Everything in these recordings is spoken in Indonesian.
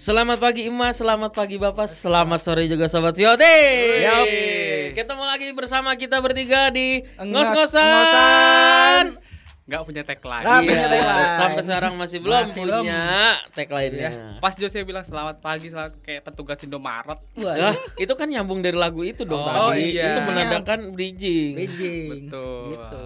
Selamat pagi Ima, selamat pagi Bapak, selamat sore juga Sobat VOT. Yup. Ketemu lagi bersama kita bertiga di Ngos- ngos-ngosan. Nggak punya tagline. Punya Iya, tagline. sampai sekarang masih belum Masih punya tagline-nya. Pas Jose bilang selamat pagi, selamat kayak petugas Indomaret. Wah, Lah, itu kan nyambung dari lagu itu dong Oh, tadi. iya. Itu menandakan bridging. bridging. Betul. Gitu.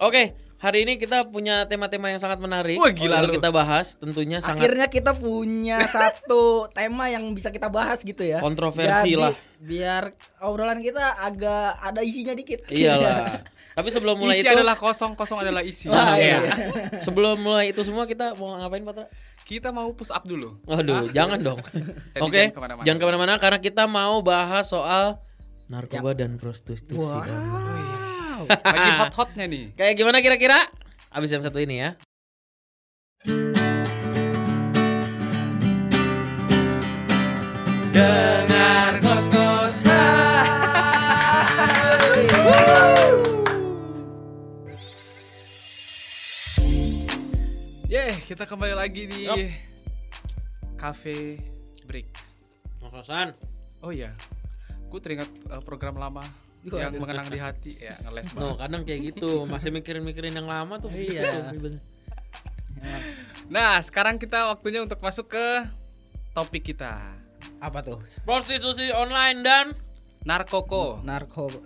Oke, hari ini kita punya tema-tema yang sangat menarik Wah, gila untuk lu. kita bahas. Tentunya sangat Akhirnya kita punya satu tema yang bisa kita bahas gitu ya. Kontroversi Jadi, lah. Biar obrolan kita agak ada isinya dikit. iyalah. Tapi sebelum mulai isi itu adalah kosong, kosong adalah isi. Wah, Iya. iya. sebelum mulai itu semua kita mau ngapain Patra? Kita mau push up dulu. Waduh, jangan dong. Oke, jangan ke mana-mana. jangan ke mana-mana karena kita mau bahas soal narkoba dan prostitusi. Wow. Lagi hot-hotnya nih. Kayak gimana kira-kira? Abis yang satu ini ya. Dengar kos-kosan. Yeay, kita kembali lagi di Yup. Cafe Break. Kos-kosan. Oh iya. Gue teringat uh, program lama Waduh. yang mengenang di hati ya ngeles No, banget. kadang kayak gitu, masih mikirin-mikirin yang lama tuh. Iya. Gitu. Nah, sekarang kita waktunya untuk masuk ke topik kita. Apa tuh? Prostitusi online dan Narkoko. Narkoba.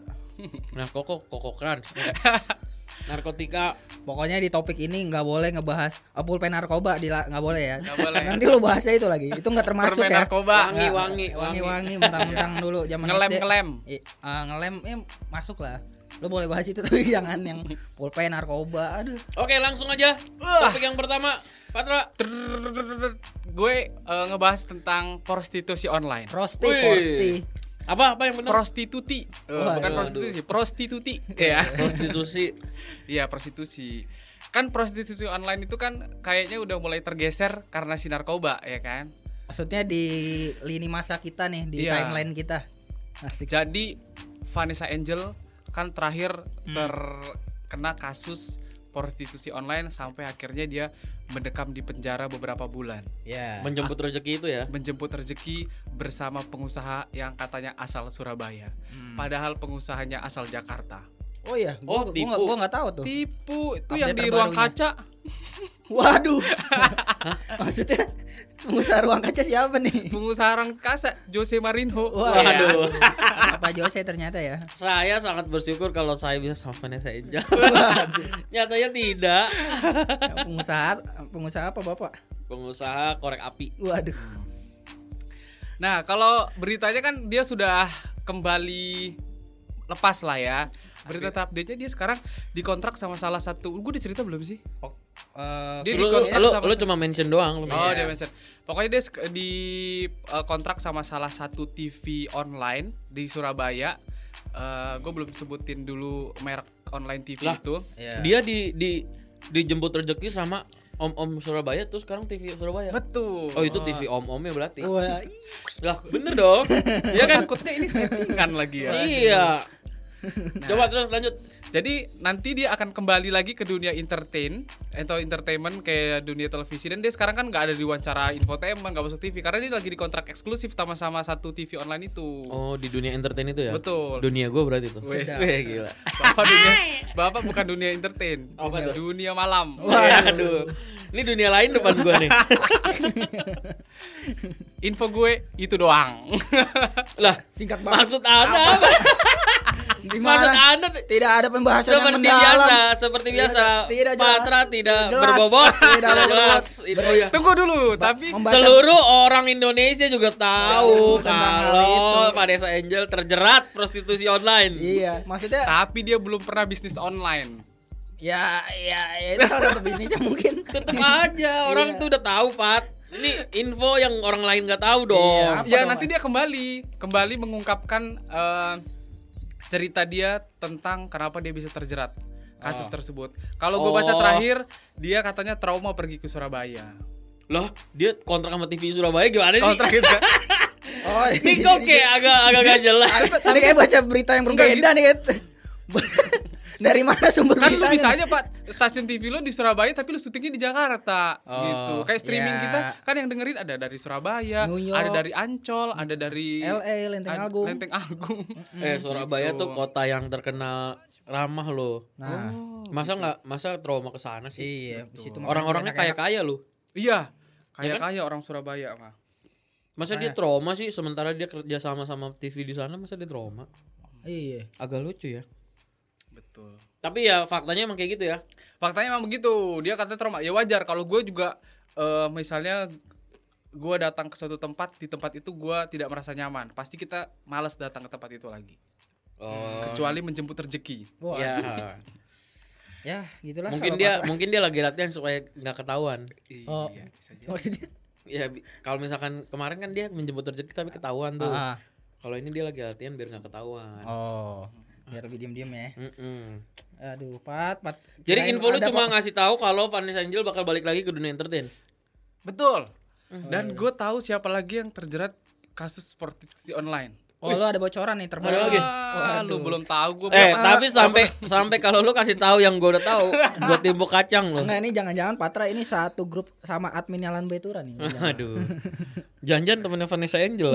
nah koko koko kran. Narkotika. Pokoknya di topik ini nggak boleh ngebahas uh, pulpen narkoba di nggak boleh ya. Nggak boleh. Nanti lu bahasnya itu lagi. Itu nggak termasuk Permen ya. narkoba. Wangi, wangi, wangi wangi mentang-mentang dulu zaman Ngelem SD. ngelem. I- ah, ngelem ya masuk lah. Lu boleh bahas itu tapi jangan yang pulpen narkoba. Aduh. Oke, langsung aja. Topik yang pertama, Patra. Gue eh, ngebahas tentang prostitusi online. Prosti, Wih. prosti. Apa apa yang benar? Prostituti, Wah, bukan prostitusi, prostituti. Ya. Prostitusi. Iya, prostitusi. Kan prostitusi online itu kan kayaknya udah mulai tergeser karena si narkoba, ya kan? Maksudnya di lini masa kita nih, di Iya. timeline kita. Asik. Jadi Vanessa Angel kan terakhir terkena kasus prostitusi online sampai akhirnya dia mendekam di penjara beberapa bulan. Ya. Menjemput rezeki itu ya. menjemput rezeki bersama pengusaha yang katanya asal Surabaya. Hmm. Padahal pengusahanya asal Jakarta. Oh iya, Oh, gua, gua, tipu. nggak- gua nggak tahu tuh. Tipu itu Update yang di ruang kaca. Waduh. Maksudnya pengusaha ruang kaca siapa nih? Pengusaha orang kaca Jose Marinho. Waduh. Apa Jose ternyata ya? Saya sangat bersyukur kalau saya bisa sama Vanessa Angel. Nyatanya tidak. pengusaha pengusaha apa Bapak? Pengusaha korek api. Waduh. Nah, kalau beritanya kan dia sudah kembali lepas lah ya. Berita update-nya dia sekarang dikontrak sama salah satu. Gue dicerita belum sih? Eh, Dia Lu, dikontrak lu, sama- lu cuma mention doang. Lu Oh, mention. dia mention. Pokoknya dia di uh, kontrak sama salah satu TV online di Surabaya. gue belum sebutin dulu merek online TV Lah. itu. ya. Dia di di dijemput rezeki sama om-om Surabaya terus sekarang TV Surabaya. Betul. Oh, itu TV om-omnya berarti. Wah, Lah, bener dong. Iya kan? Takutnya ini settingan lagi ya. Iya. Coba terus lanjut. Jadi nanti dia akan kembali lagi ke dunia entertain atau entertainment kayak dunia televisi dan dia sekarang kan nggak ada di wawancara infotainment nggak masuk TV karena dia lagi di kontrak eksklusif sama-sama satu TV online itu. Oh, di dunia entertain itu ya? Betul. Dunia gue berarti tuh. Wes. Gila. Bapak dunia Bapak bukan dunia entertain. Apa tuh? Dunia malam. Wah, aduh. Ini dunia lain depan gua nih. Info gue itu doang. lah, singkat banget. maksud Anda apa? Di Maksud mana? Anda Tidak ada pembahasan yang seperti mendalam. biasa, seperti biasa. tidak jelas. Patra tidak Jelas. berbobot, Tidak jelas. Itu ya. Tunggu dulu, tapi membaca- Seluruh orang Indonesia juga tahu hal kalau. Vanessa Angel terjerat prostitusi online. Iya, maksudnya tapi dia belum pernah bisnis online. ya ya, ya itu salah satu bisnisnya mungkin. Tetep aja orang Iya. tuh udah tahu, Pat. Ini info yang orang lain nggak tahu dong. Iya. Ya dong, nanti dia kembali, kembali mengungkapkan eh, cerita dia tentang kenapa dia bisa terjerat kasus Oh. tersebut. Kalau gue baca Oh. terakhir, dia katanya trauma pergi ke Surabaya. Loh, dia kontrak sama TV Surabaya gimana sih? Kontrak itu kan? Oh, Ini kok kayak agak agak gak jelas. Tadi kayak baca berita yang berbeda nih kan. Dari mana sumber kan lu bisa aja pak stasiun TV lu di Surabaya tapi lu syutingnya di Jakarta Oh, gitu kayak streaming ya. kita kan yang dengerin ada dari Surabaya New York. ada dari Ancol ada dari LA, Lenteng Agung. Lenteng Agung Eh Surabaya Gitu. tuh kota yang terkenal ramah loh. Nah, Oh, Masa nggak masa trauma ke sana sih? iya, di situ makanya Orang-orangnya enak-enak. kaya-kaya loh. iya Ya kan? kaya orang Surabaya mah Masa dia trauma sih sementara dia kerja sama sama TV di sana masa dia trauma? Iya. Agak lucu ya. Betul Tapi ya faktanya emang kayak gitu ya. faktanya emang begitu dia katanya trauma ya wajar kalau gue juga eh, misalnya gue datang ke suatu tempat di tempat itu gue tidak merasa nyaman pasti kita malas datang ke tempat itu lagi Oh. kecuali menjemput rezeki Wah, Ya. ya gitulah. mungkin dia Patra. mungkin dia lagi latihan supaya nggak ketahuan. Oh. iya bisa jadi. maksudnya. Ya kalau misalkan kemarin kan dia menjemput rezeki tapi ketahuan tuh. Ah, Kalau ini dia lagi latihan biar nggak ketahuan. Oh, biar lebih diem-diem ya. Mm-mm. Aduh, Pat, Pat. Jadi info lu cuma kok. ngasih tahu kalau Vanessa Angel bakal balik lagi ke dunia entertain. betul Hmm. dan gue tahu siapa lagi yang terjerat kasus prostitusi online Oh, lu ada bocoran nih terbaru Ada lagi? Wah, lu belum tahu gue Eh, tapi sampai sampai kalau lu kasih tahu yang gua udah tahu, gua timbuk kacang loh. Enggak ini jangan-jangan Patra ini satu grup sama admin Alan Betura nih. Aduh. Jangan-jangan temennya Vanessa Angel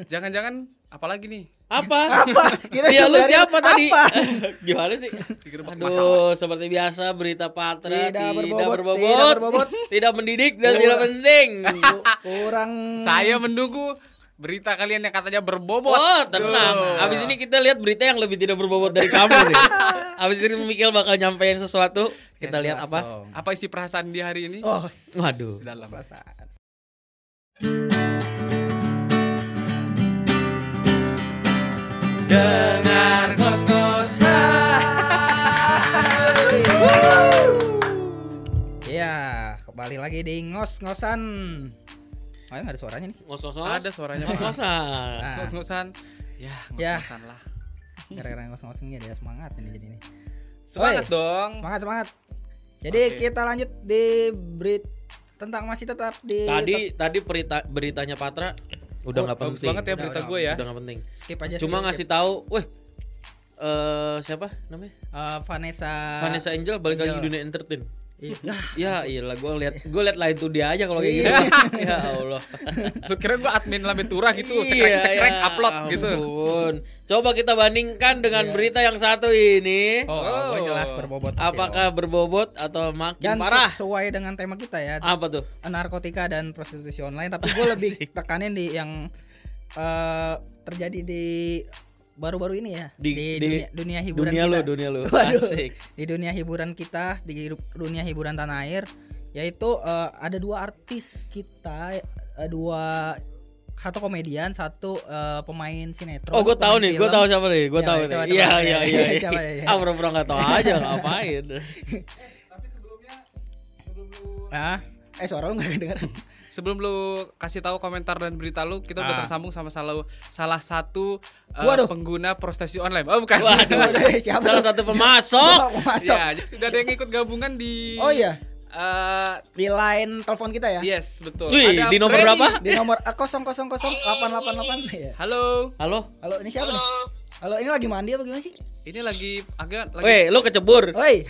jangan-jangan apalagi nih Apa? Apa? Kita Iya lu siapa tadi? apa? Gimana sih? Masalah. Aduh, seperti biasa berita Patra Tidak tidak, berbobot, berbobot, tidak berbobot. tidak mendidik dan tidak penting. Kurang saya menunggu berita kalian yang katanya berbobot Oh, tenang. Tuh. Abis ini kita lihat berita yang lebih tidak berbobot dari kamu nih. Abis ini Mikil bakal nyampein sesuatu. Kita Yes, lihat apa? dong. apa isi perasaan di hari ini Oh, Waduh. dalam perasaan. Dengar ngos-ngosan. Ya, kembali lagi di ngos-ngosan. Oh, nggak ada suaranya nih. Ngos-ngosan. ada suaranya. Ngos-ngosan. Nah, ngos-ngosan ya Ya. ngos-ngosan lah gara-gara ngos-ngosan ini ada semangat ini jadi ini. semangat Oi. dong Semangat, semangat. Jadi Oke. kita lanjut di berit tentang masih tetap di Tadi tadi berita beritanya Patra udah Oh, nggak bagus penting. banget ya Udah, berita gue ya Udah nggak penting. skip aja. Cuma skip, ngasih tahu, weh eh siapa namanya? Eh, Vanessa. Vanessa Angel balik lagi Angel. di dunia entertain. Ih, Ya iyalah gue lihat gue lihat lain tuh dia aja kalau kayak gitu. ya Allah. lu kira gue admin Lambetura gitu Iya, cekrek cekrek ya upload gitu ampun. Coba kita bandingkan dengan Iya. berita yang satu ini. Oh, Oh. gue jelas berbobot. pasti Apakah berbobot atau makin dan parah? sesuai dengan tema kita ya, Apa tuh? narkotika dan prostitusi online, tapi gue lebih tekanin di yang eh terjadi di baru-baru ini ya Di- di, di dunia, dunia hiburan Dunia kita. lu, dunia lu. Waduh. Asik. di dunia hiburan kita di dunia hiburan tanah air yaitu eh, ada dua artis kita eh, dua satu komedian satu eh, pemain sinetron Oh, gue tahu nih, gue tahu siapa nih, gue Siapa, tahu nih. Iya, iya, iya. iya. Ya, ya. Ah, pura-pura nggak tahu aja, ngapain? tapi sebelumnya sebelum lu ah eh suara lu nggak kedengeran sebelum lu kasih tahu komentar dan berita lu kita udah Ah. tersambung sama salah salah satu uh, Waduh. pengguna prostitusi online oh bukan Waduh. siapa Salah satu pemasok. Masuk ya udah ada yang ikut gabungan di oh iya eh, di line telepon kita ya yes betul Wih, Ada di nomor Freddy. berapa? di nomor eh, kosong kosong kosong delapan delapan delapan ya halo Halo. halo ini siapa nih halo ini lagi mandi apa gimana sih ini lagi agak lagi Weh, lu kecebur. Oi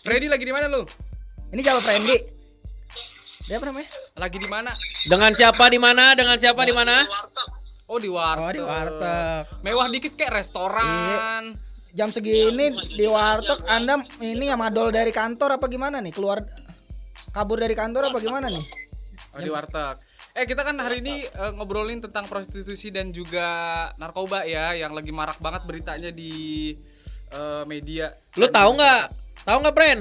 Freddy lagi di mana lu ini siapa Friendly dia apa namanya lagi di mana Dengan siapa di mana? Dengan siapa di mana? oh di oh warteg di warteg mewah dikit kayak restoran jam segini di warteg anda ini ya madol dari kantor apa gimana nih keluar kabur dari kantor apa gimana nih Oh, di warteg. Eh kita kan hari ini eh, ngobrolin tentang prostitusi dan juga narkoba ya yang lagi marak banget beritanya di eh, media. Lu tahu nggak? Tahu nggak, Pren?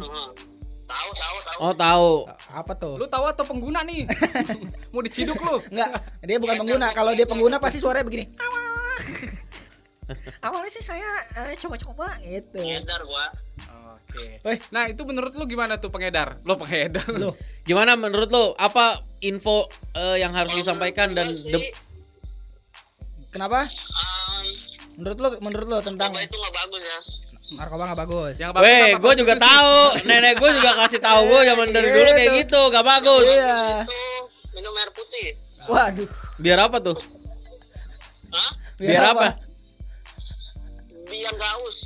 Tahu, tahu, tahu. Oh, tahu. apa tuh Lu tahu atau pengguna nih? Mau diciduk lu? Enggak, dia bukan pengguna. Kalau dia pengguna pasti suaranya begini. Awal. Awalnya sih saya eh, coba-coba gitu. Ngedar gua. Oke. Weh. Nah, itu menurut lu gimana tuh pengedar? Lo pengedar. Loh, Gimana menurut lu? Apa info eh, yang harus disampaikan dan Sih, de- kenapa? um, Menurut lu menurut lu tentang itu nggak bagus ya? Narkoba nggak bagus? Yang bagus Weh, gue juga tahu. Nenek gue juga kasih tahu gue zaman dari dulu kayak Gitu. gitu, gak bagus. Iya. Itu minum air putih. Waduh. Biar apa tuh? Hah? Biar apa? biar nggak haus.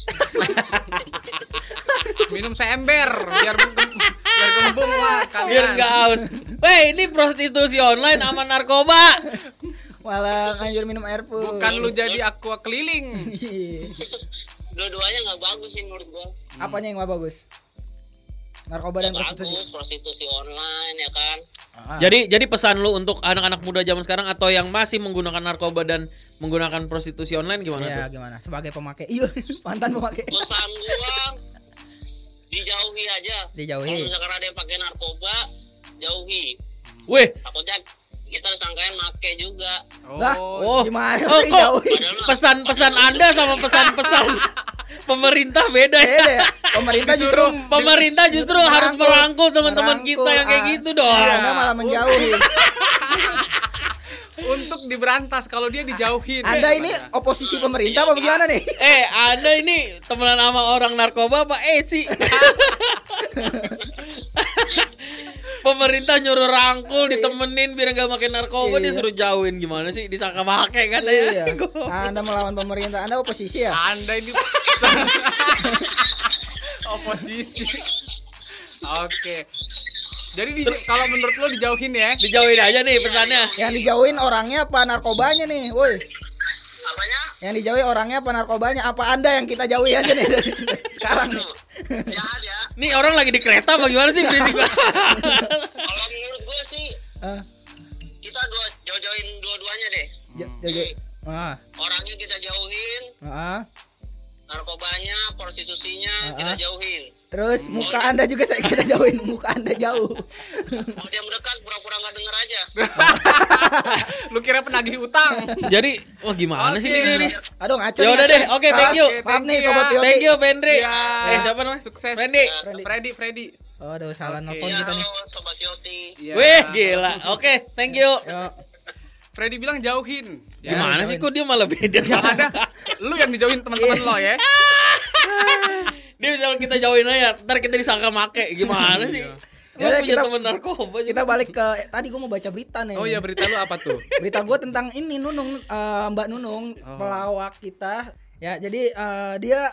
Minum seember biar biar gembung lah sekalian. Biar nggak haus. Weh, ini prostitusi online sama narkoba. Malah anjur minum air putih. Bukan lu jadi aqua keliling. Dua-duanya nggak bagus sih menurut gua. Apanya yang nggak bagus? Narkoba dan prostitusi. bagus prostitusi online ya kan. Ah. Jadi jadi pesan lu untuk anak-anak muda zaman sekarang atau yang masih menggunakan narkoba dan menggunakan prostitusi online gimana Iya, tuh? gimana? Sebagai pemakai. Iya, mantan pemakai. Pesan gua dijauhi aja. Dijauhi. Kalau misalkan ada yang pakai narkoba, jauhi. Weh, Takutnya kita disangkain make juga. Lah, oh, gimana oh sih kok jauhi? pesan-pesan Anda sama pesan-pesan pemerintah beda ya? Beda ya. Pemerintah justru Pemerintah justru harus merangkul teman-teman kita yang kayak gitu dong. Iya, Anda malah menjauhi. Untuk diberantas kalau dia dijauhin. Anda ini oposisi pemerintah apa gimana nih? Eh, Anda ini temenan sama orang narkoba apa eh sih? Pemerintah nyuruh rangkul ditemenin biar nggak makin narkoba dia Iya. suruh jauhin gimana sih disangka pakai katanya. Iya. Anda melawan pemerintah. Anda oposisi ya? Anda ini oposisi. Oke. Jadi di- kalau menurut lo dijauhin ya? Dijauhin aja nih pesannya. Yang dijauhin orangnya apa narkobanya nih? Woi. Apanya? Yang dijauhi orangnya apa narkobanya? Apa Anda yang kita jauhi aja nih dari sekarang nih? Ya. Nih orang lagi di kereta bagaimana sih berisik. Kalau menurut gua sih Ah, kita dua jauh-jauhin dua-duanya deh. j- j- ah, Orangnya kita jauhin, ah. Narkobanya, prostitusinya kita Ah. jauhin. Terus muka Anda juga saya kita jauhin, muka Anda jauh. Kalau dia mendekat pura-pura nggak denger aja. Lu kira penagih utang? Jadi, wah gimana sih Oke. ini? Aduh ngaco. Ya udah deh, oke thank you. Oke, Maaf nih sobat ya. Yoti. Thank you Pendri. Siap. Eh siapa namanya? Sukses. Freddy. Freddy, Freddy. Oh, aduh salah Oke. nelfon kita nih. halo sobat Yoti. Iya. Wih gila. Oke, thank you. Yo, Freddy bilang jauhin. Ya, Gimana sih kok dia malah beda Yang sama ada lu yang dijauhin teman-teman lo ya. Dia bisa kita jauhin aja, ntar kita disangka make. Gimana sih? Ya punya kita- temen narkoba kita balik ke tadi gua mau baca berita nih. Oh iya berita lu apa tuh? berita gue tentang ini Nunung eh, Mbak Nunung Oh. pelawak kita ya jadi eh, dia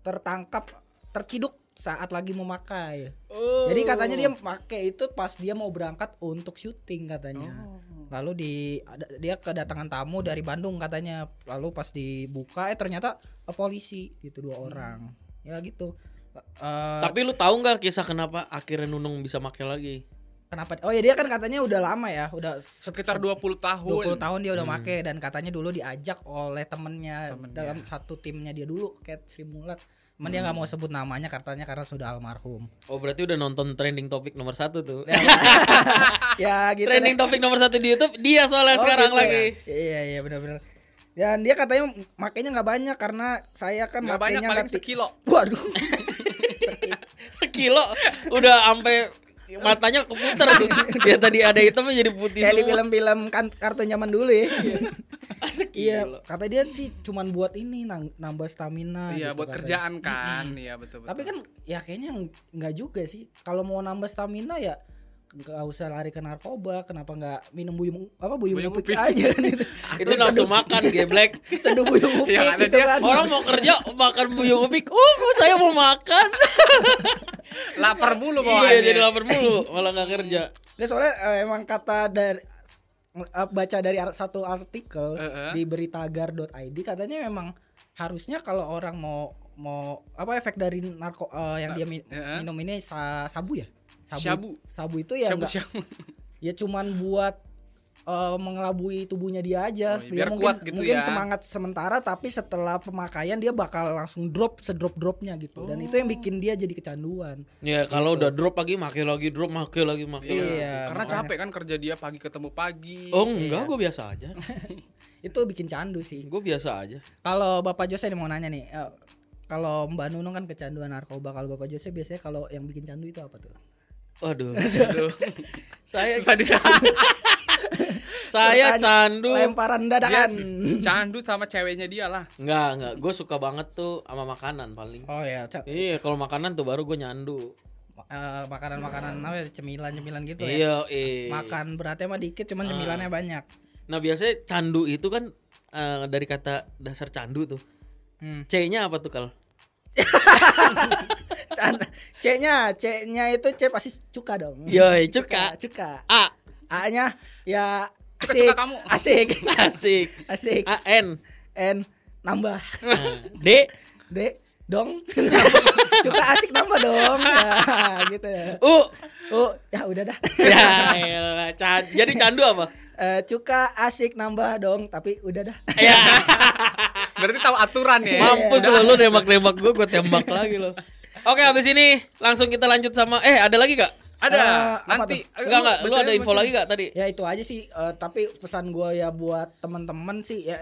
tertangkap terciduk saat lagi memakai Oh. jadi katanya dia pakai itu pas dia mau berangkat untuk syuting katanya Oh. Lalu di ada- dia kedatangan tamu dari Bandung katanya. Lalu pas dibuka eh ternyata eh, polisi itu dua orang. Ya gitu. Eh, Tapi lu tahu nggak kisah kenapa akhirnya Nunung bisa make lagi? Kenapa oh ya dia kan katanya udah lama ya udah sekitar 20 tahun. 20 tahun dia udah Hmm. make dan katanya dulu diajak oleh temennya, Temennya. dalam satu timnya dia dulu Cat Sri Mulat. Cuman dia nggak mau sebut namanya katanya karena sudah almarhum. Oh berarti udah nonton trending topik nomor satu tuh. ya gitu trending deh. topik nomor satu di YouTube dia soalnya Oh, sekarang gitu ya? lagi. Iya iya benar-benar. Dan dia katanya makainya nggak banyak karena saya kan banyak makainya paling nggak ti- sekilo. Waduh. Sekilo udah sampai matanya keputar tuh. Dia tadi ada hitamnya jadi putih Kayak di film-film kan kartun zaman dulu ya. Sekilo. iya, kata dia sih cuman buat ini nambah stamina Iya gitu buat katanya. kerjaan kan. Iya betul betul. Tapi kan ya kayaknya nggak juga sih. Kalau mau nambah stamina ya nggak usah lari ke narkoba. Kenapa nggak minum buyung apa buyung, Buyung upik upik. aja kan itu. Itu nafsu makan geblek. Seduh buyung upik Yang ada gitu dia, kan. Orang mau kerja makan buyung upik. Oh, kok saya mau makan. Lapar mulu iya, bawaannya. jadi lapar mulu, malah nggak kerja. Nggak, soalnya eh, emang kata dari eh, baca dari ar- satu artikel Heeh. di beritagar.id katanya memang harusnya kalau orang mau mau apa efek dari narko eh, yang dia mi- Heeh. minum ini sa- sabu ya Syabu. sabu itu ya nggak ya cuman buat eh, mengelabui tubuhnya dia aja. Oh, Dia biar mungkin kuat gitu mungkin ya. semangat sementara tapi setelah pemakaian dia bakal langsung drop sedrop dropnya gitu. Dan itu yang Oh. bikin dia jadi kecanduan. Ya kalau udah drop lagi, make lagi, drop, make lagi, lagi. Iya, Karena makanya. capek kan kerja dia pagi ketemu pagi. Oh enggak, gue biasa aja. Itu bikin candu sih. Gue biasa aja. Kalau Bapak Jose nih mau nanya nih, eh, kalau Mbak Nunung kan kecanduan narkoba, kalau Bapak Jose biasanya kalau yang bikin candu itu apa tuh? Waduh. Aduh. saya Susah di sana. saya candu. Lemparan dadakan. Candu sama ceweknya dia lah. Enggak, enggak. Gue suka banget tuh sama makanan paling. Oh ya, Iya, kalau makanan tuh baru gue nyandu. eh, makanan-makanan apa ya, cemilan-cemilan gitu ya. Iya, eh. Makan beratnya mah dikit, cuman Ah. cemilannya banyak. Nah, biasanya candu itu kan eh, dari kata dasar candu tuh. Hmm. C-nya apa tuh kalau? C-nya, C-nya itu C pasti cuka dong. Yoi, cuka. Cuka. A. A-nya ya asik. Cuka-cuka kamu. Asik. Asik. Asik. A N. N nambah. D. D dong. cuka asik nambah dong. Ya, gitu ya. U. Oh, ya udah dah. Ya, elah, can- jadi candu apa? Eh, cuka asik nambah dong, tapi udah dah. Ya, Berarti tahu aturan ya. mampus lo lu nembak-nembak gue, gue tembak lagi lo. Oke, habis ini langsung kita lanjut sama eh ada lagi gak? Ada. Apa nanti? Enggak enggak, lu ada info lagi gak tadi? Ya itu aja sih. eh, tapi pesan gue ya buat teman-teman sih ya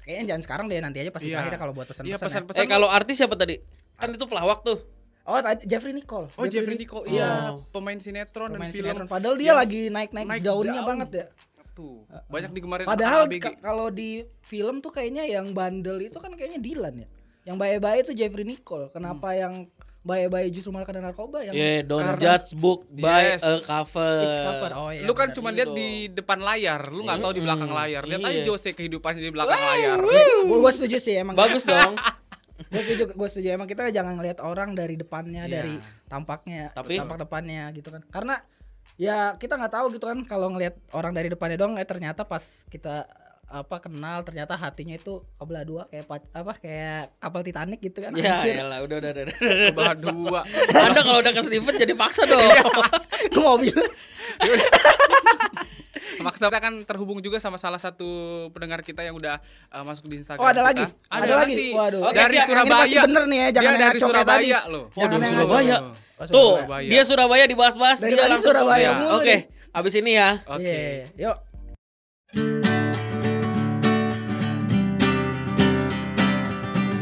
kayaknya jangan sekarang deh nanti aja pasti Iya. terakhir kalau buat pesan-pesan. Iya ya. pesan-pesan. Eh kalau artis siapa tadi? Kan itu pelawak tuh. Oh, tadi Jeffrey Nicole. Oh Jeffrey Nicole, Oh. iya pemain sinetron Pemain dan film. sinetron. Padahal dia lagi naik-naik naik daunnya daun. banget ya. Tuh, banyak digemarin Padahal kalau di film tuh kayaknya yang bandel itu kan kayaknya Dylan ya. Yang baik-baik itu Jeffrey Nicole. Kenapa yang baik-baik justru malah kena narkoba yang Yeah, don't Karena- judge book by Yes. a cover. It's cover. Oh iya. lu kan cuma lihat di depan layar, lu nggak tahu di belakang layar. Lihat aja Iya. Jose kehidupannya di belakang layar. Gue gue setuju sih emang. Bagus dong. gue setuju gue setuju emang kita jangan ngelihat orang dari depannya Iya. dari tampaknya Tapi- tampak depannya gitu kan karena ya kita nggak tahu gitu kan kalau ngelihat orang dari depannya doang eh ternyata pas kita apa kenal ternyata hatinya itu kebelah dua kayak apa kayak kapal Titanic gitu kan Ya, anjir elah, udah udah udah. Kebelah dua. Anda kalau udah keselipet jadi paksa dong. gue mau bilang Maksa kita akan terhubung juga sama salah satu pendengar kita yang udah uh, masuk di Instagram oh ada kita. lagi ada, lagi nanti. waduh Oke, dari siap. Yang ini pasti Surabaya. bener nih ya jangan Dia yang dari ngaco kayak tadi Surabaya loh. Oh, Jangan dari Surabaya. Oh, Tuh, Surabaya. dia Surabaya dibahas-bahas dia langsung Surabaya Ya, mulu Oke, nih. habis ini ya. Oke. Iya, yuk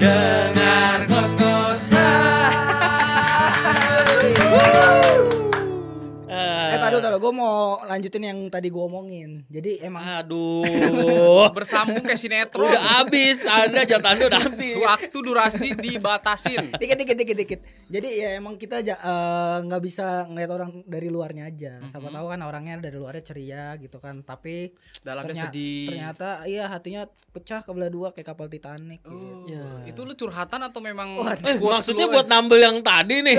Dengar gue mau lanjutin yang tadi gue omongin jadi emang Aduh. Bersambung kayak sinetron. Udah habis, Anda jatah Anda udah habis. Waktu durasi dibatasin. dikit dikit dikit dikit jadi ya emang kita eh, nggak bisa ngeliat orang dari luarnya aja siapa tahu kan orangnya dari luarnya ceria gitu kan tapi Dalamnya ternya- sedih. ternyata iya hatinya pecah kebelah dua kayak kapal Titanic gitu. Oh, Ya. Itu lu curhatan atau memang Eh, maksudnya buat nambel yang tadi nih.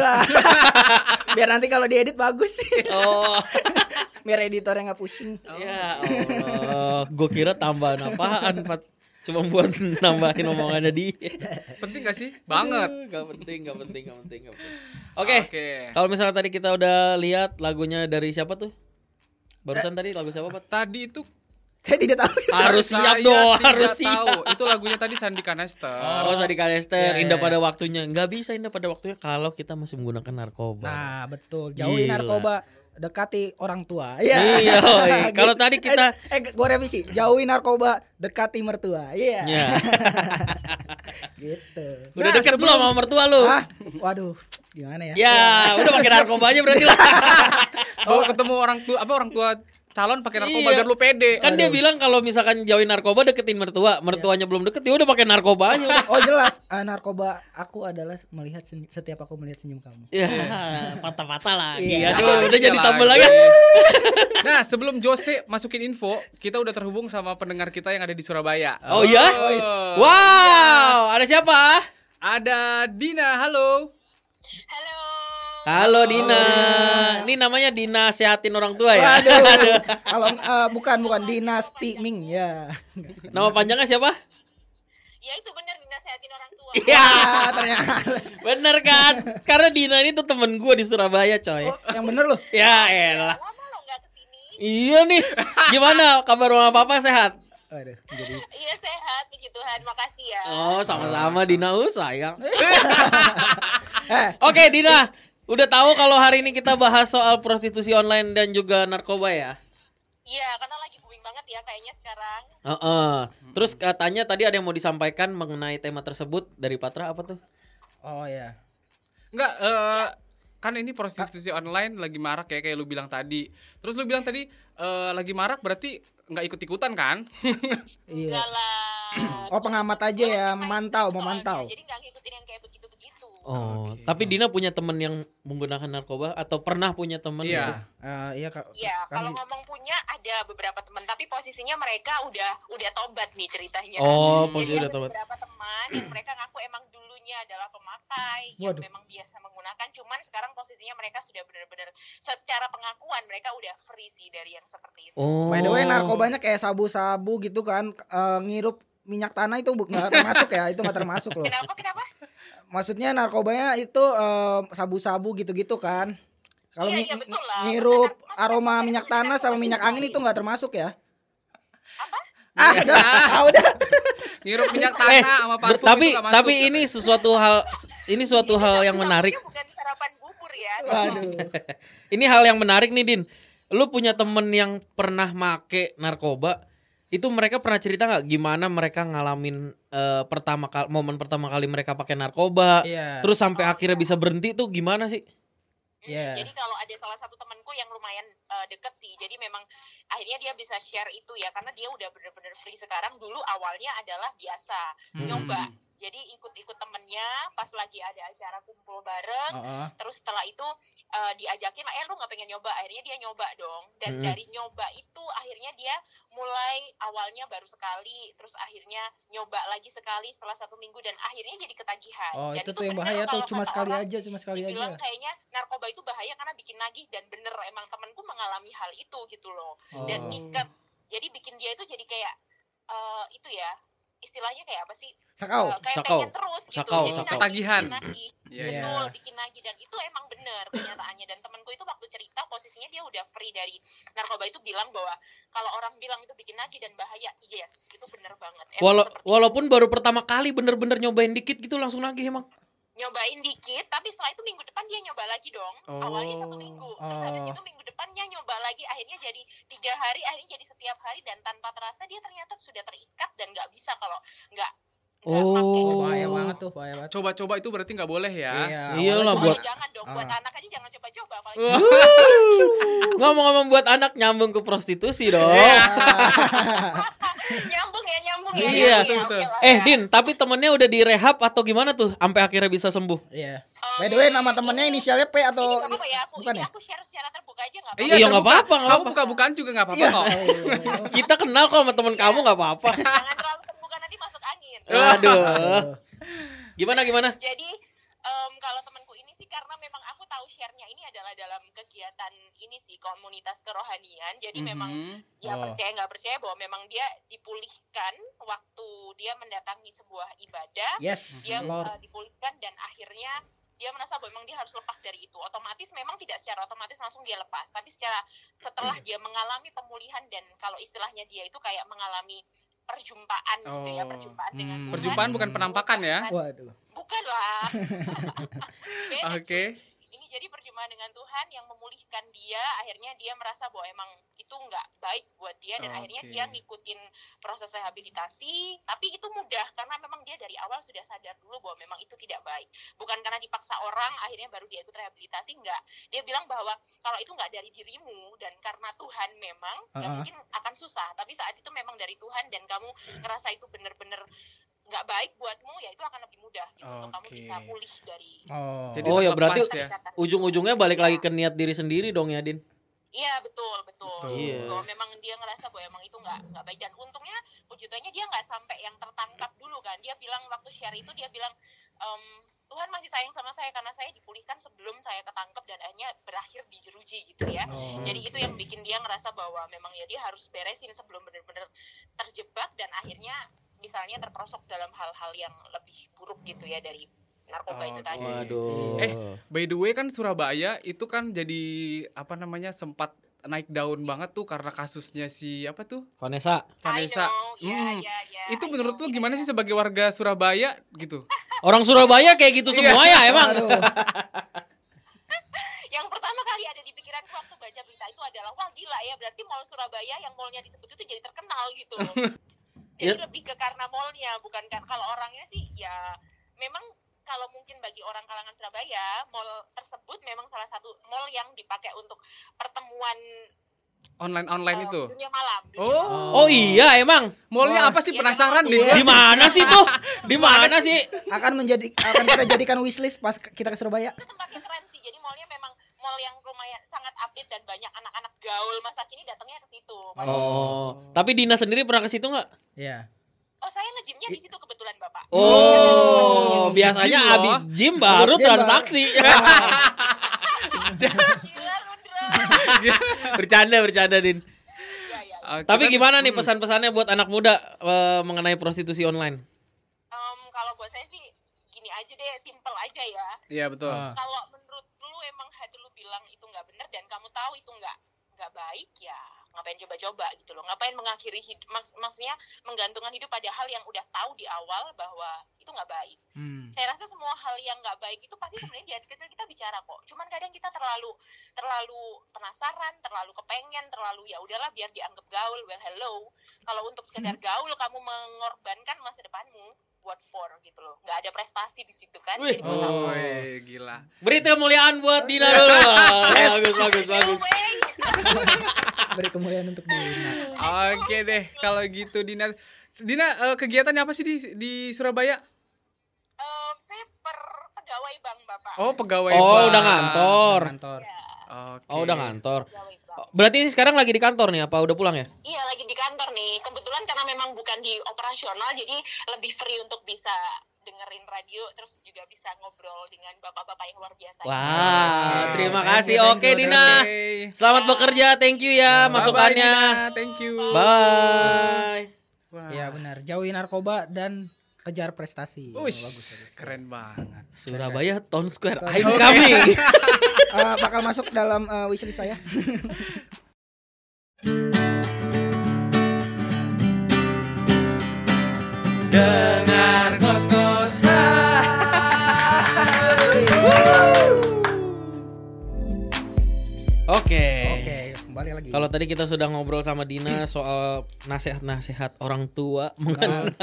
biar nanti kalau diedit bagus sih Oh. biar editornya nggak pusing Ya Allah, gue kira tambahan apaan, Pat? Cuma buat nambahin omongannya dia. penting gak sih? Banget. Aduh, Gak penting, gak penting, gak penting, gak penting. Oke, Oke. kalau misalnya tadi kita udah lihat lagunya dari siapa tuh? Barusan tadi lagu siapa, Pat? Tadi itu saya tidak tahu Harus saya siap dong, tidak harus tahu. siap. Itu lagunya tadi Sandi Kanester. Oh, Kalester, Iya, indah iya. pada waktunya. Nggak bisa indah pada waktunya kalau kita masih menggunakan narkoba. nah betul jauhi narkoba dekati orang tua Iya, Iya. iya. Kalau tadi kita- eh, eh gue revisi jauhi narkoba dekati mertua iya Ya. gitu Udah Nah, deket belum sama mertua lu? ah waduh gimana ya Ya, udah pakai narkoba aja berarti lah. Bawa ketemu orang tua apa orang tua calon pakai narkoba Iya. biar lu pede. Kan dia bilang kalau misalkan jauhin narkoba deketin mertua, mertuanya belum deket ya udah pakai narkoba aja udah. Oh jelas eh, narkoba aku adalah melihat senyum- setiap aku melihat senyum kamu. Ya, patah-patah lagi. Iya. Aduh, udah Iya jadi tambah lagi. lagi. Nah, sebelum Jose masukin info, kita udah terhubung sama pendengar kita yang ada di Surabaya. Oh iya? Wow, ada siapa? Ada Dina, halo. Halo. Halo Dina. Ini namanya Dina sehatin orang tua ya. Waduh. Kalau eh, bukan bukan dinasti Ming ya. Nama panjangnya siapa? Ya itu benar dinasehatin orang tua. Iya, ternyata. bener kan? Karena Dina ini tuh temen gue di Surabaya coy. Oh, yang bener loh. Ya elah. Iya nih. Gimana kabar mama papa sehat? Aduh, jadi Iya sehat, puji Tuhan. Makasih ya. Oh, sama-sama Dina. Uh, sayang. eh Oke, Dina. Udah tahu kalau hari ini kita bahas soal prostitusi online dan juga narkoba ya? Iya, karena lagi booming banget ya kayaknya sekarang. Heeh. Terus katanya tadi ada yang mau disampaikan mengenai tema tersebut dari Patra apa tuh? oh ya. Enggak, eh kan ini prostitusi online lagi marak ya kayak lu bilang tadi. Terus lu bilang tadi eh, lagi marak berarti nggak ikut-ikutan kan? Iya. Enggak lah. Oh pengamat aja ya, memantau, Soalnya, memantau. Jadi nggak ngikutin yang kayak begitu-begitu. Oh, Oke. tapi Dina punya temen yang menggunakan narkoba atau pernah punya temen gitu? Iya. Eh, iya kak. Iya, kalau Kami- ngomong punya ada beberapa teman, tapi posisinya mereka udah udah tobat nih ceritanya. Oh, Hmm. posisi udah ada tobat. beberapa teman yang mereka ngaku emang dulunya adalah pemakai yang Waduh. memang biasa menggunakan, cuman sekarang posisinya mereka sudah benar-benar secara pengakuan mereka udah free sih dari yang seperti itu. Oh. By the way narkobanya kayak sabu-sabu gitu kan eh, ngirup minyak tanah itu bu- nggak termasuk ya itu nggak termasuk loh. Kenapa? Kenapa? Maksudnya narkobanya itu eh, sabu-sabu gitu-gitu kan. Kalau Iya, iya, ngirup Benar. aroma Narkoba minyak tanah sama minyak angin itu nggak termasuk ya? Apa? Ah udah, ah, udah. Ngirup minyak Eh, tanah sama ber- parfum tapi itu masuk. tapi ini sesuatu hal ini suatu hal yang menarik. Bukan sarapan bubur ya. Waduh. Ini hal yang menarik nih Din. Lu punya temen yang pernah make narkoba? Itu mereka pernah cerita nggak gimana mereka ngalamin eh, pertama kali momen pertama kali mereka pakai narkoba? Iya. Terus sampai akhirnya bisa berhenti tuh gimana sih? Hmm, Iya. Jadi kalau ada salah satu temanku yang lumayan eh, deket sih, jadi memang akhirnya dia bisa share itu ya, karena dia udah bener-bener free sekarang. Dulu awalnya adalah biasa Hmm. nyoba, jadi ikut-ikut temennya pas lagi ada acara kumpul bareng. Heeh. Terus setelah itu eh, diajakin eh lu nggak pengen nyoba? Akhirnya dia nyoba dong. Dan Mm-mm. dari nyoba itu akhirnya dia mulai awalnya baru sekali, terus akhirnya nyoba lagi sekali setelah satu minggu dan akhirnya jadi ketagihan. Oh Dan itu tuh yang bahaya tuh cuma sekali aja, cuma sekali aja. kayaknya narkoba itu bahaya karena bikin nagih dan bener emang temenku mengalami hal itu gitu loh dan Oh. ngikat jadi bikin dia itu jadi kayak eh, itu ya istilahnya kayak apa sih Sakau. Eh, kayak sakau. pengen terus gitu Sakau, jadi sakau. Ketagihan. bikin nagih. Iya, Iya. betul bikin nagih dan itu emang bener kenyataannya dan temanku itu waktu cerita posisinya dia udah free dari narkoba itu bilang bahwa kalau orang bilang itu bikin nagih dan bahaya yes itu bener banget Emang seperti walaupun baru pertama kali bener-bener nyobain dikit gitu langsung nagih emang. Nyobain dikit tapi setelah itu minggu depan dia nyoba lagi dong awalnya satu minggu terus habis Oh. itu minggu depannya nyoba lagi akhirnya jadi tiga hari akhirnya jadi setiap hari dan tanpa terasa dia ternyata sudah terikat dan nggak bisa kalau nggak Oh. Oh, bahaya banget tuh, bahaya banget. Coba-coba itu berarti nggak boleh ya. Iya, awalnya Pokoknya buat- jangan dong buat Ah. anak aja jangan coba-coba. Ngomong-ngomong buat anak nyambung ke prostitusi dong. Iya. nyambung ya nyambung ya Iya. nyambung ya, Betul, lah Eh ya. Din, tapi temennya udah direhab atau gimana tuh sampai akhirnya bisa sembuh? Iya. Um, By the way nama temennya ini- inisialnya P ini atau apa-apa ya aku bukan ini ya? aku share secara terbuka aja nggak Iya, terbuka. nggak apa-apa, Kamu apa-apa. buka-bukaan juga nggak apa-apa Iya. kok. Kita kenal kok sama temen kamu nggak apa-apa. jangan terlalu terbuka nanti masuk angin Aduh. Aduh. Gimana gimana? Jadi em, kalau temanku ini sih karena memang aku tahu share-nya ini adalah dalam kegiatan ini sih komunitas kerohanian. Jadi memang Mhm. ya Oh. percaya nggak percaya bahwa memang dia dipulihkan waktu dia mendatangi sebuah ibadah. Yes, Dia Lord. eh, dipulihkan dan akhirnya dia merasa bahwa memang dia harus lepas dari itu. Otomatis memang tidak secara otomatis langsung dia lepas, tapi secara setelah dia mengalami pemulihan dan kalau istilahnya dia itu kayak mengalami perjumpaan gitu ya, Oh. perjumpaan dengan Hmm. Tuhan. Perjumpaan bukan penampakan ya. Waduh. Bukan lah. Oke. ini jadi perjumpaan dengan Tuhan yang memulihkan dia akhirnya dia merasa bahwa emang itu nggak baik buat dia dan akhirnya Oke. dia ngikutin proses rehabilitasi tapi itu mudah karena memang dia dari awal sudah sadar dulu bahwa memang itu tidak baik bukan karena dipaksa orang akhirnya baru dia ikut rehabilitasi enggak dia bilang bahwa kalau itu nggak dari dirimu dan karena Tuhan memang ya Uh-uh. mungkin akan susah tapi saat itu memang dari Tuhan dan kamu ngerasa itu bener-bener nggak baik buatmu ya itu akan lebih mudah gitu untuk kamu bisa pulih dari Oh. Jadi Oh, ya berarti ya. Ujung-ujungnya balik lagi ke niat diri sendiri dong ya Din. Iya betul betul. Betul. Iya. Bahwa memang dia ngerasa bahwa emang itu nggak nggak baik dan untungnya puji Tuhannya dia nggak sampai yang tertangkap dulu kan. Dia bilang waktu share itu dia bilang "Em, Tuhan masih sayang sama saya karena saya dipulihkan sebelum saya ketangkep dan akhirnya berakhir di jeruji gitu ya. Oh. Jadi itu yang bikin dia ngerasa bahwa memang ya dia harus beresin sebelum benar-benar terjebak dan akhirnya misalnya terperosok dalam hal-hal yang lebih buruk gitu ya dari narkoba itu Oke. tadi. Waduh. Eh, By the way kan Surabaya itu kan jadi apa namanya sempat naik daun banget tuh karena kasusnya si apa tuh Vanessa, Vanessa. Know, iya, Hmm. iya, iya, Itu I menurut know, lu iya, gimana iya. sih sebagai warga Surabaya gitu? orang Surabaya kayak gitu semua ya emang. Yang pertama kali ada di pikiranku waktu baca berita itu adalah wah gila ya berarti mall Surabaya yang mallnya disebut itu jadi terkenal gitu jadi Ya. lebih ke karena mallnya bukan kan kalau orangnya sih ya memang kalau mungkin bagi orang kalangan Surabaya mall tersebut memang salah satu mall yang dipakai untuk pertemuan Online online eh, itu. dunia malam. dunia Oh. malam. Oh iya emang. Mallnya apa sih Iya, penasaran deh. Iya. Di mana sih tuh? Di mana sih? akan menjadi akan kita jadikan wishlist pas kita ke Surabaya. Itu tempatnya keren sih. Jadi mallnya memang mall yang lumayan sangat update dan banyak anak-anak gaul masa kini datangnya ke situ. Oh, tapi Dina sendiri pernah ke situ nggak? Iya. Oh, saya ngejimnya di situ kebetulan, Bapak. Oh, Gym biasanya loh. abis gym baru Habis gym transaksi. Bercanda, bercanda Din. Iya, iya. Oke, Tapi gimana nih pesan-pesannya buat anak muda eh, mengenai prostitusi online? Em, kalau buat saya sih gini aja deh, simple aja ya. Iya betul. Kalau menurut lu emang hati lu bilang itu nggak benar dan kamu tahu itu nggak nggak baik ya ngapain coba-coba gitu loh. Ngapain mengakhiri hidup mak- maksudnya menggantungkan hidup pada hal yang udah tahu di awal bahwa itu nggak baik. Hmm. saya rasa semua hal yang nggak baik itu pasti sebenarnya di hati kecil kita bicara kok. Cuman kadang kita terlalu terlalu penasaran terlalu kepengen terlalu ya udahlah biar dianggap gaul. Well hello. Kalau untuk sekedar gaul kamu mengorbankan masa depanmu what for gitu loh nggak ada prestasi di situ kan Wih. Jadi buat apa? Oh, gila. Beri kemuliaan buat Dina dulu. Yes. Bagus, bagus, bagus. Beri kemuliaan untuk Dina. Oke deh, kalau gitu Dina. Dina eh, kegiatannya apa sih di di Surabaya? em, saya per pegawai bank bapak Oh, pegawai. Oh, bank. udah ngantor. Kantor. Ya, Oke. Oh, udah ngantor. pegawai. Oh, Berarti ini sekarang lagi di kantor nih apa udah pulang ya? Iya lagi di kantor nih. Kebetulan karena memang bukan di operasional, jadi lebih free untuk bisa dengerin radio, terus juga bisa ngobrol dengan bapak-bapak yang luar biasa. Wah, Oke. terima Thank kasih. you, thank Oke, you, Dina. Selamat bekerja. Thank you ya Bye-bye, masukannya. Dina. Thank you. Bye. Wah. Iya benar. Jauhi narkoba dan kejar prestasi. Oh, Ush, bagus, bagus. keren banget. Surabaya Town Square. Town I'm coming. Eh, bakal masuk dalam eh, wishlist saya. Dengar kos-kosan. Oke. Oke, kembali lagi. Kalau tadi kita sudah ngobrol sama Dina soal nasihat-nasihat orang tua mengenai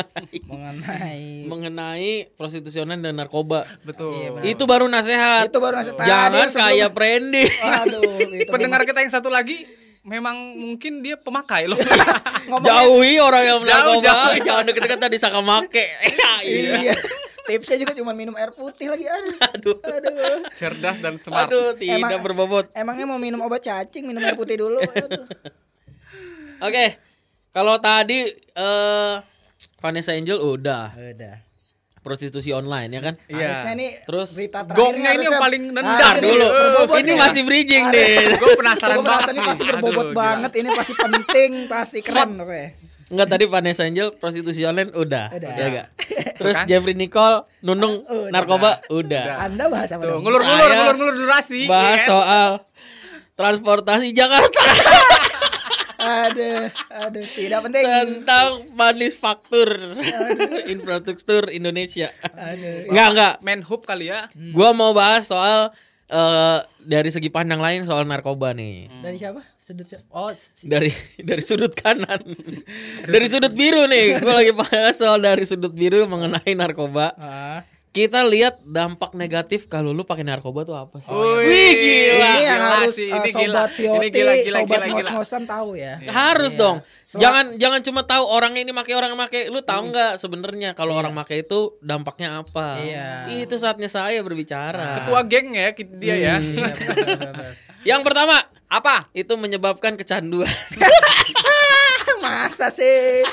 mengenai mengenai prostitusi online dan narkoba. Betul. Iya. Itu baru nasihat. itu baru nasihat Jangan sebelum- kayak Prendi. Waduh, itu Pendengar kita yang satu lagi memang mungkin dia pemakai loh. Jauhi orang yang Jauh, narkoba. jauh. Jangan deket-deket tadi saka make. iya. Tipsnya juga cuma minum air putih lagi aduh. Aduh. Aduh. Cerdas dan smart. Aduh, tidak Emang- berbobot. Emangnya mau minum obat cacing, minum air putih dulu. Aduh. Oke. Kalau tadi eh Vanessa Angel udah Udah. prostitusi online ya kan? Iya. Harusnya nih Terus gongnya ini yang paling nih dulu. Ini nih. masih bridging deh. Gue penasaran banget ini pasti Aduh, berbobot gila. banget, ini pasti penting, pasti keren oke. Enggak tadi Vanessa Angel prostitusi online udah. Udah. Ya enggak? Terus Kan? Jeffrey Nicole nunung Udah. narkoba udah. Anda bahas apa dong? ngulur-ngulur, Saya ngulur-ngulur durasi. Bahas ya kan? soal transportasi Jakarta Aduh, aduh, tidak penting. tentang manufaktur infrastruktur Indonesia. Aduh. Enggak, enggak. Menhub kali ya. Gua mau bahas soal eh, dari segi pandang lain soal narkoba nih. Dari siapa? Sudut? Oh, si- Dari dari sudut kanan. dari sudut biru nih. Gua lagi bahas soal dari sudut biru mengenai narkoba. Ah. Kita lihat dampak negatif kalau lu pakai narkoba tuh apa sih? Oh, Wih gila. ini yang gila harus sih, uh, ini gila. sobat Ini gila, gila, sobat gila, gila. ngos-ngosan tahu ya. Harus Iya. dong. Sel- Jangan jangan cuma tahu orang ini make orang make. Lu tahu nggak sebenarnya kalau orang make itu dampaknya apa? Iya. Itu saatnya saya berbicara. Ketua geng ya dia ya. Iya, benar, benar. Yang pertama Apa? itu menyebabkan kecanduan. Masa sih?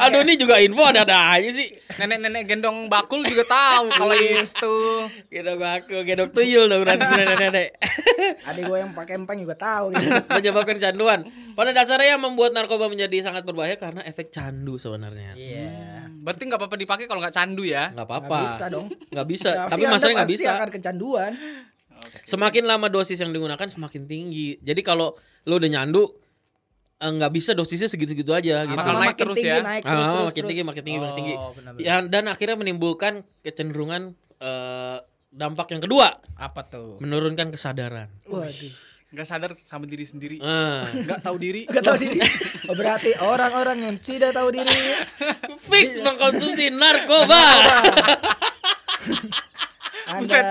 Aduh ini juga info ada-ada aja sih. Nenek-nenek gendong bakul juga tahu kalau itu. Gedok aku, gedok tuyul dong berarti nenek-nenek. Adik gue yang pakai empang juga tahu gitu. menyebabkan kecanduan. Pada dasarnya yang membuat narkoba menjadi sangat berbahaya karena efek candu sebenarnya. Iya. Berarti nggak apa-apa dipakai kalau nggak candu ya. Nggak Nggak apa-apa. bisa dong. Nggak bisa. Pasti Tapi masalahnya nggak pasti bisa. akan kecanduan. Semakin lama dosis yang digunakan semakin tinggi. Jadi kalau lo udah nyandu eh, nggak bisa dosisnya segitu-segitu aja gitu. Bakal Lama naik makin terus tinggi, ya. Naik Ah, terus, terus, makin terus. tinggi, makin tinggi, makin tinggi. Oh, benar-benar. Ya, dan akhirnya menimbulkan kecenderungan eh, dampak yang kedua, Apa tuh? menurunkan kesadaran. Waduh. Nggak sadar sama diri sendiri. Ah. Nggak tahu diri. Gak tahu diri. Oh, berarti orang-orang yang tidak tahu diri. Fix mengkonsumsi narkoba. Anda Buset.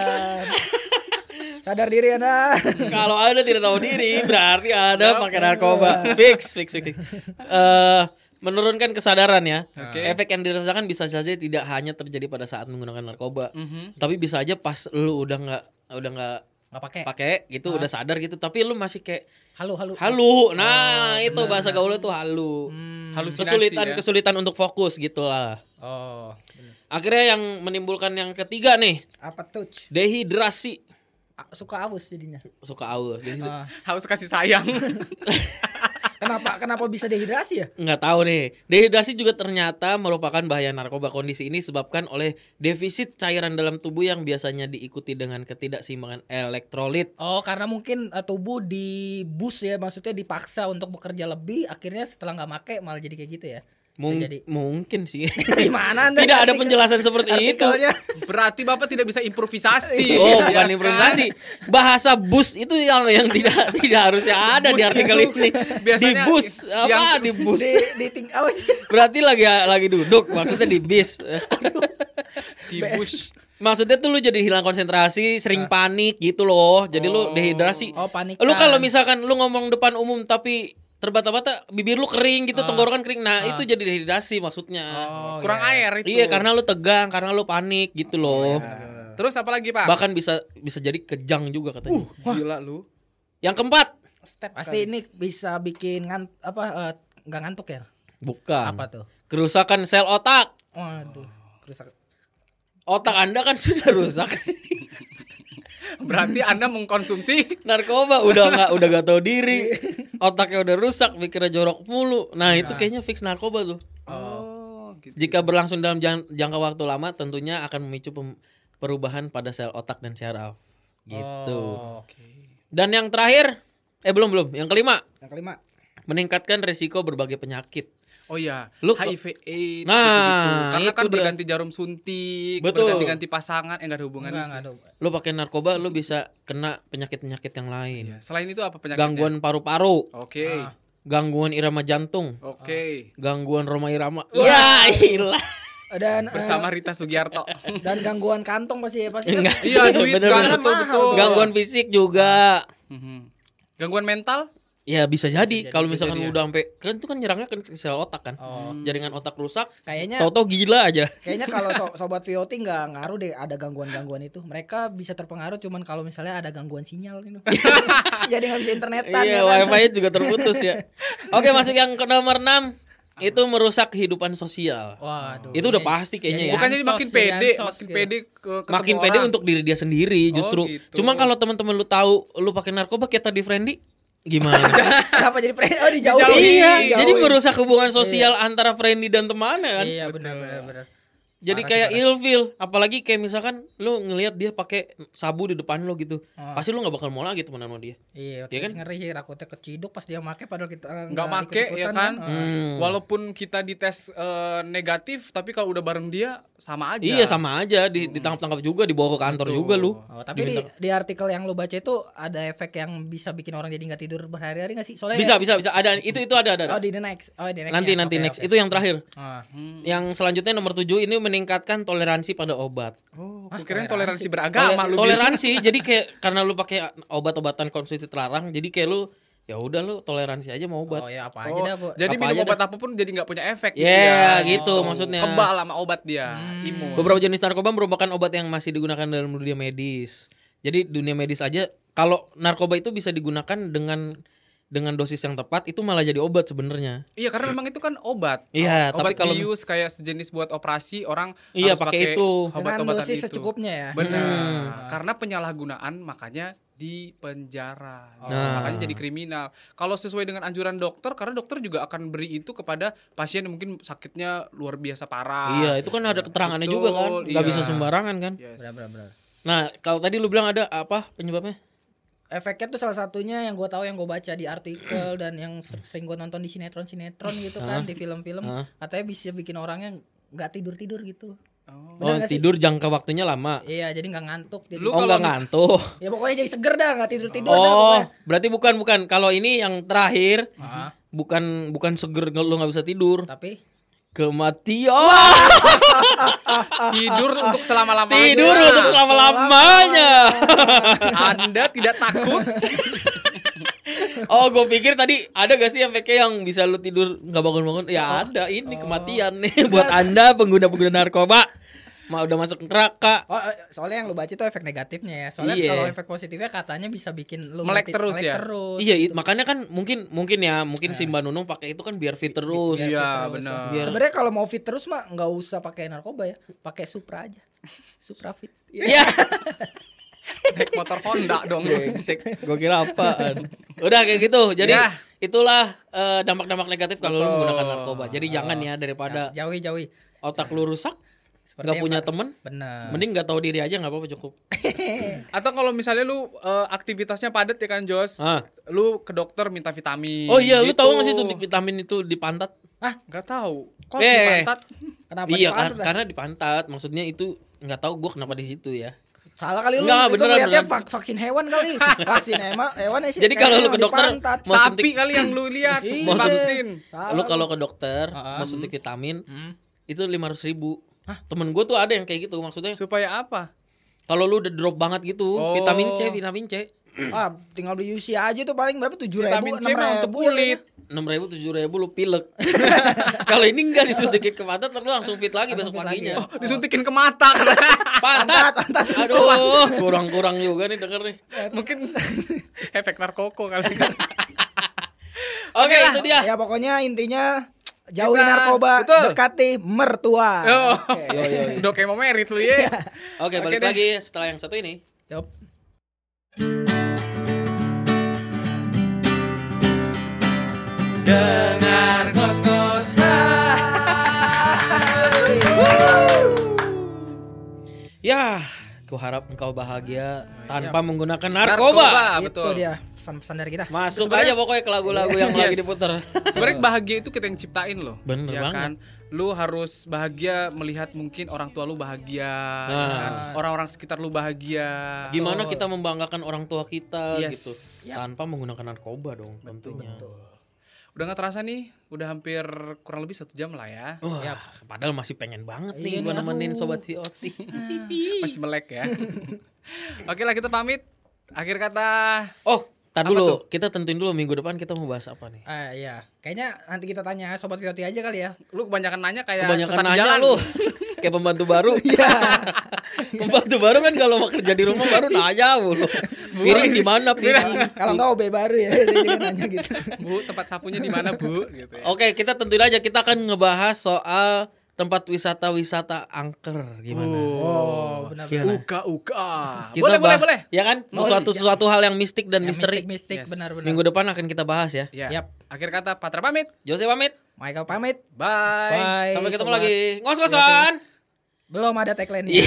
Sadar diri Anda. Kalau Anda tidak tahu diri, berarti Anda pakai narkoba. Fix, fix, fix. fix. Eh, menurunkan kesadaran ya. Oke. Efek yang dirasakan bisa saja tidak hanya terjadi pada saat menggunakan narkoba, Mhm. tapi bisa aja pas lu udah nggak udah nggak Enggak pakai. pakai gitu, udah sadar gitu, tapi lu masih kayak Halo, halo. halu. Nah, itu bahasa gaulnya tuh halu. Hmm. Halusinasi Kesulitan ya. kesulitan untuk fokus gitulah. Oh. bener. Akhirnya yang menimbulkan yang ketiga nih, Apa tuh? dehidrasi. Suka aus jadinya. Suka aus. Jadi Ah. Harus kasih sayang. kenapa kenapa bisa dehidrasi ya? nggak tahu nih. Dehidrasi juga ternyata merupakan bahaya narkoba. Kondisi ini disebabkan oleh defisit cairan dalam tubuh yang biasanya diikuti dengan ketidakseimbangan elektrolit. Oh, karena mungkin eh, tubuh di bus ya, maksudnya dipaksa untuk bekerja lebih, akhirnya setelah nggak make malah jadi kayak gitu ya. Mung- jadi. Mungkin sih. Gimana Anda? Tidak ada artikel- penjelasan seperti itu. artikelnya? Berarti Bapak tidak bisa improvisasi. Oh, Ya bukan kan? improvisasi. Bahasa bus itu yang yang tidak tidak harusnya ada di Bus artikel itu ini. Di biasanya bus apa yang- di bus? di di ting apa sih? Berarti lagi lagi duduk, maksudnya di bis. Di bush. Maksudnya tuh lu jadi hilang konsentrasi, sering panik gitu loh. Jadi lu Oh. dehidrasi. Oh, panik. Lu kalau misalkan lu ngomong depan umum tapi terbata-bata bibir lu kering gitu, Ah. tenggorokan kering. Nah, Ah. itu jadi dehidrasi maksudnya. Oh, Kurang iya. air itu. Iya, karena lu tegang, karena lu panik gitu loh. Terus apa lagi, Pak? Bahkan bisa bisa jadi kejang juga katanya. Uh, gila lu. Yang keempat, Step Pasti ini bisa bikin ngan apa eh, nggak ngantuk ya? bukan. Apa tuh? Kerusakan sel otak. Waduh. Kerusak. Otak Anda kan sudah rusak. Berarti Anda mengkonsumsi Narkoba udah nggak udah gak tahu diri. Otaknya udah rusak, pikirnya jorok mulu. Nah, itu kayaknya fix narkoba tuh. Oh, gitu. Jika berlangsung dalam jang- jangka waktu lama tentunya akan memicu perubahan pada sel otak dan syaraf. Gitu. Oh. Oke. Dan yang terakhir, eh belum belum, yang kelima, Yang kelima. meningkatkan resiko berbagai penyakit. Oh iya, Lu- HIV AIDS Nah, gitu-gitu. Karena itu kan dia. berganti jarum suntik, Betul. berganti-ganti pasangan, eh enggak ada hubungannya Enggak, sih. enggak ada. Lu pakai narkoba lu bisa kena penyakit-penyakit yang lain. Iya. Selain itu apa penyakitnya? Gangguan paru-paru, Oke. Ah. gangguan irama jantung, Oke. gangguan roma irama. Ya, ilah. Dan eh, Bersama Rita Sugiarto. dan gangguan kantong pasti ya pasti. Enggak. Iya, duit Bener, kan bener. betul betul. Gangguan fisik juga. Mhm. Gangguan mental? Ya bisa jadi jadi, kalau misalkan jadi ya. udah sampai kan itu kan nyerangnya kan ke sel otak kan. Oh. Jaringan otak rusak, Kayaknya tau-tau gila aja. kayaknya kalau so- sobat VOT nggak ngaruh deh ada gangguan-gangguan itu. Mereka bisa terpengaruh cuman kalau misalnya ada gangguan sinyal ini. Jadi nggak bisa internetan Iya, ya kan? wifi juga terputus ya. Oke, masuk yang ke nomor 6 itu merusak kehidupan sosial. Waduh. Itu udah pasti kayaknya ya. Bukan jadi Ansos makin pede, ansos makin gitu. pede ke Makin pede orang. untuk diri dia sendiri justru. Oh, gitu. Cuma kalau teman-teman lu tahu lu pakai narkoba kayak tadi Friendly gimana? Kenapa jadi pre Oh dijauhin. Dijauhin. iya, jadi merusak hubungan sosial antara Friendly dan temannya kan. Iya benar benar benar. Jadi Parah kayak ilfil, apalagi kayak misalkan lu ngelihat dia pakai sabu di depan lu gitu. Oh. Pasti lu nggak bakal mau lagi temenan sama dia. Iya, Iya terus kan? ngeri takutnya keciduk pas dia make padahal kita eh, nggak make ya kan? Ah. Hmm. Walaupun kita dites eh, negatif, tapi kalau udah bareng dia sama aja. Iya sama aja di ditangkap-tangkap juga dibawa ke kantor Betul. juga lu. Oh, tapi di, di artikel yang lu baca itu ada efek yang bisa bikin orang jadi nggak tidur berhari-hari nggak sih? Soalnya Bisa bisa bisa ada itu itu ada ada. ada. Oh di the next. Oh di next. nanti nanti next itu yang terakhir. Ah. Hmm. Yang selanjutnya nomor 7 ini meningkatkan toleransi pada obat. Oh, Ah, kirain toleransi. toleransi beragama Tole- lu. toleransi jadi kayak karena lu pakai obat-obatan konsumsi terlarang jadi kayak lu ya udah lu toleransi aja mau obat. Oh ya apa Oh, aja dah, Bu. jadi Apa minum aja obat apa pun jadi nggak punya efek Ya, dia. gitu maksudnya. Kebal sama obat dia, Hmm. imun. Beberapa jenis narkoba merupakan obat yang masih digunakan dalam dunia medis. Jadi dunia medis aja kalau narkoba itu bisa digunakan dengan dengan dosis yang tepat itu malah jadi obat sebenarnya. Iya, karena memang itu kan obat. Iya, obat tapi kalau bius kayak sejenis buat operasi orang Iya, harus pakai itu. Dengan obat-obatan dosis itu. secukupnya ya. Benar. Hmm. Karena penyalahgunaan makanya di penjara. Nah. Makanya jadi kriminal. Kalau sesuai dengan anjuran dokter karena dokter juga akan beri itu kepada pasien yang mungkin sakitnya luar biasa parah. iya, itu kan ada keterangannya Betul, juga kan. Nggak iya. bisa sembarangan kan. Yes. Benar, benar, benar. Nah, kalau tadi lu bilang ada apa penyebabnya? Efeknya tuh salah satunya yang gue tahu yang gue baca di artikel dan yang ser- sering gue nonton di sinetron sinetron gitu kan di film-film katanya bisa bikin orangnya nggak tidur tidur gitu. Oh. Oh, sih? tidur jangka waktunya lama. Iya jadi nggak ngantuk. Jadi Lu oh, kalau nggak ngantuk. ya pokoknya jadi seger dah nggak tidur tidur dah Oh, pokoknya. berarti bukan bukan. Kalau ini yang terakhir Ah, bukan bukan seger lu nggak bisa tidur. tapi kematian. Tidur untuk selama-lamanya. Tidur untuk selama-lamanya. Anda tidak takut? Oh, gue pikir tadi ada gak sih efeknya yang bisa lu tidur nggak bangun-bangun? Ya ada, ini kematian nih buat anda pengguna-pengguna narkoba. Mau udah masuk neraka. Oh, eh, soalnya yang lu baca itu efek negatifnya ya. Soalnya Iya. kalau efek positifnya katanya bisa bikin lu Melek mati- terus melek ya? terus. Iya, it- makanya kan mungkin mungkin ya, mungkin si Mbak Nunung pakai itu kan biar fit terus. Iya, benar. Biar- Sebenarnya kalau mau fit terus mah nggak usah pakai narkoba ya, pakai Supra aja. Supra fit. Iya. Naik motor Honda dong. Gue kira apaan. Udah kayak gitu. Jadi Ya. itulah eh, dampak-dampak negatif kalau lu menggunakan narkoba. Jadi jangan ya daripada jauhi jauhi. otak lu rusak, Seperti nggak yang punya temen, Bener. mending nggak tahu diri aja nggak apa-apa cukup. Atau kalau misalnya lu eh, aktivitasnya padat ya kan Jos, Ah. lu ke dokter minta vitamin. Oh iya, lu gitu. tahu nggak sih suntik vitamin itu di pantat? Gak tahu. Kok Eh. di pantat? Kenapa iya, di kar- pantat, ah? karena di pantat. Maksudnya itu nggak tahu gua kenapa di situ ya. Salah kali lu Enggak, itu beneran, vak- vaksin hewan kali. vaksin hewan hewan sih. Jadi kalau lu ke dokter. Mau Sapi suntik- kali yang lu lihat. Iya. vaksin. Salah lu kalau ke dokter Ah, mau suntik vitamin Hmm. itu lima ribu. Temen gue tuh ada yang kayak gitu maksudnya. Supaya apa? Kalau lu udah drop banget gitu, Oh. vitamin C, vitamin C, Ah, tinggal beli UC aja tuh paling berapa? Tujuh ribu, Vitamin C mah untuk ya, kulit. enam ribu, tujuh ribu lu pilek. Kalau ini enggak disuntikin ke mata, terus langsung fit lagi besok fit lagi paginya. ya? Oh, disuntikin ke mata. Pantat, pantat. aduh, kurang-kurang juga nih denger nih. Mungkin efek narkoko kali. Oke, itu dia. Ya pokoknya intinya jauhi Kita- narkoba, betul. dekati mertua. Oh. Oke. Yo, yo, yo. Udah kayak mau merit lu ya. Oke, Oke balik deh. lagi setelah yang satu ini. Yup. Dengar Ya, ku harap engkau bahagia tanpa menggunakan narkoba. Narkoba. Itu betul. dia pesan-pesan dari kita. Masuk aja pokoknya ke lagu-lagu yang Yes. lagi diputer. Sebenarnya bahagia itu kita yang ciptain loh. Bener ya banget. kan? Lu harus bahagia melihat mungkin orang tua lu bahagia, Nah. kan? orang-orang sekitar lu bahagia. Gimana kita membanggakan orang tua kita Yes. gitu tanpa menggunakan narkoba dong tentunya. Udah nggak terasa nih, udah hampir kurang lebih satu jam lah ya. Wah, padahal masih pengen banget nih Iya gua nih, nemenin sobat VOT. Masih melek ya. Oke lah kita pamit. Akhir kata Oh, tar Apa dulu. Kita tentuin dulu minggu depan kita mau bahas apa nih. Ah iya, kayaknya nanti kita tanya sobat Vioti aja kali ya. lu kebanyakan nanya kayak Kebanyakan nanya jalan. lu. Kayak pembantu baru. Iya. pembantu baru kan kalau mau kerja di rumah baru nanya mulu. Piring di mana piring? Kalau enggak OB baru ya, nanya gitu. Bu, tempat sapunya di mana, Bu? Gitu ya. Oke, kita tentuin aja kita akan ngebahas soal tempat wisata-wisata angker gimana. Oh, benar? Uka uka. Kita boleh, boleh, boleh. Ya kan? Sesuatu sesuatu hal yang mistik dan misteri. Mistik, Yes. benar-benar. Minggu depan akan kita bahas ya. Ya. Yap. Akhir kata Patra pamit. Jose pamit. Michael pamit. Bye. Bye. Sampai ketemu sobat. lagi. Ngos-ngosan. Belum ada tagline Iya.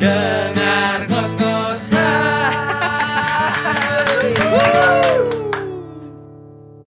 Dengar ngos